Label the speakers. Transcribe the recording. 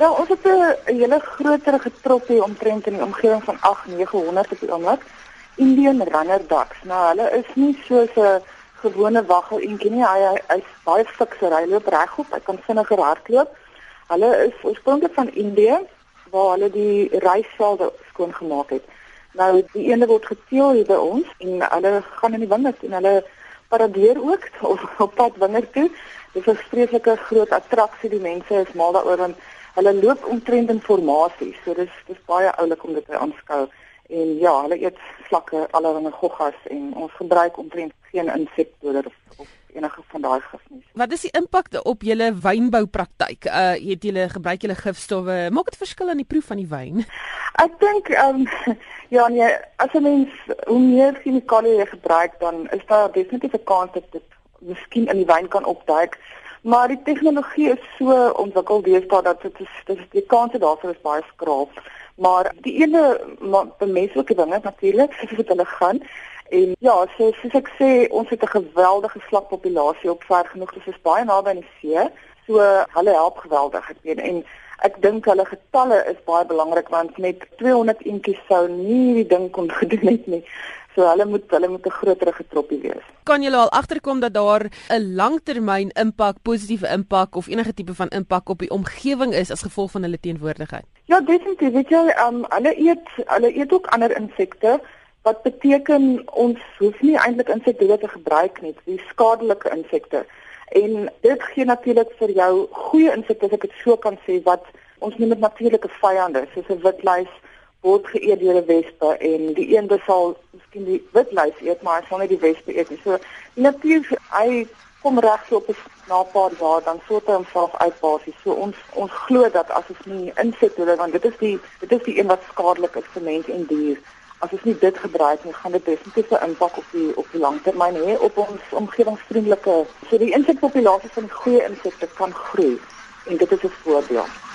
Speaker 1: Nou, ons het 'n hele groter getroppie omtrent in die omgewing van 8900 op die oomblik. Indian runner ducks. Nou, hulle is nie soos 'n gewone waggel eentjie nie. Hy hy is baie fikser. Hy loop regop. Hy kan vinniger hardloop. Hulle is oorspronklik van Indië waar hulle die rysvelde skoon gemaak het. Nou die ene word geteel hier by ons en hulle gaan in die wingerd en hulle paradeer ook op, op pad wingerd toe. Dit is 'n vreeslike groot attraksie. Die mense is mal daaroor want hulle loop omtrent in formasie. So dis dis baie oulik om dit te aanskou. En ja, hulle eet vlakke allerlei goggas en ons gebruik omtrent geen insekdoder of, of enige van daai gif nie.
Speaker 2: Wat is die impak op julle wynboupraktyk? Uh het julle gebruik julle gifstowwe? Maak dit verskil aan die proef van die wyn?
Speaker 1: Ek dink ehm um, ja nee, as 'n mens hoe meer chemikalieë jy gebruik, dan is daar definitief 'n kans dat dit miskien in die wyn kan opduik. Maar die tegnologie is so ontwikkel deesdae dat dit is dis die kans daarvoor is baie skraap. Maar die ene bemenslike dinge natuurlik, as dit hulle gaan en ja, so soos ek sê, ons het 'n geweldige slakpopulasie op ver genoeg, dit is baie naby aan die see. So hulle help geweldig, ek weet en ek dink hulle getalle is baie belangrik want met 200 eentjies sou nie die ding kon gedoen het nie. So hulle moet hulle moet 'n groter getroppie wees.
Speaker 2: Kan julle al agterkom dat daar 'n langtermyn impak, positiewe impak of enige tipe van impak op die omgewing is as gevolg van hulle teenwoordigheid?
Speaker 1: Ja, definitief. Weet jy, um, hulle eet hulle eet ook ander insekte wat beteken ons hoef nie eintlik insekte te gebruik nie, die skadelike insekte. En dit gee natuurlik vir jou goeie insekte as ek dit so kan sê wat ons noem dit natuurlike vyande, soos 'n witluis word geëet deur 'n wespe en die een sal miskien die witluis eet maar hy sal nie die wespe eet nie. So natuurlik hy kom reg so op 'n na paar jaar dan sort hy homself uit basies. So ons ons glo dat as ons nie insit hulle want dit is die dit is die een wat skadelik is vir mens en dier. As ons nie dit gebruik nie, gaan dit definitief 'n impak op die op die langtermyn hê op ons omgewingsvriendelike. So die insekpopulasie van die goeie insekte kan groei en dit is 'n voordeel.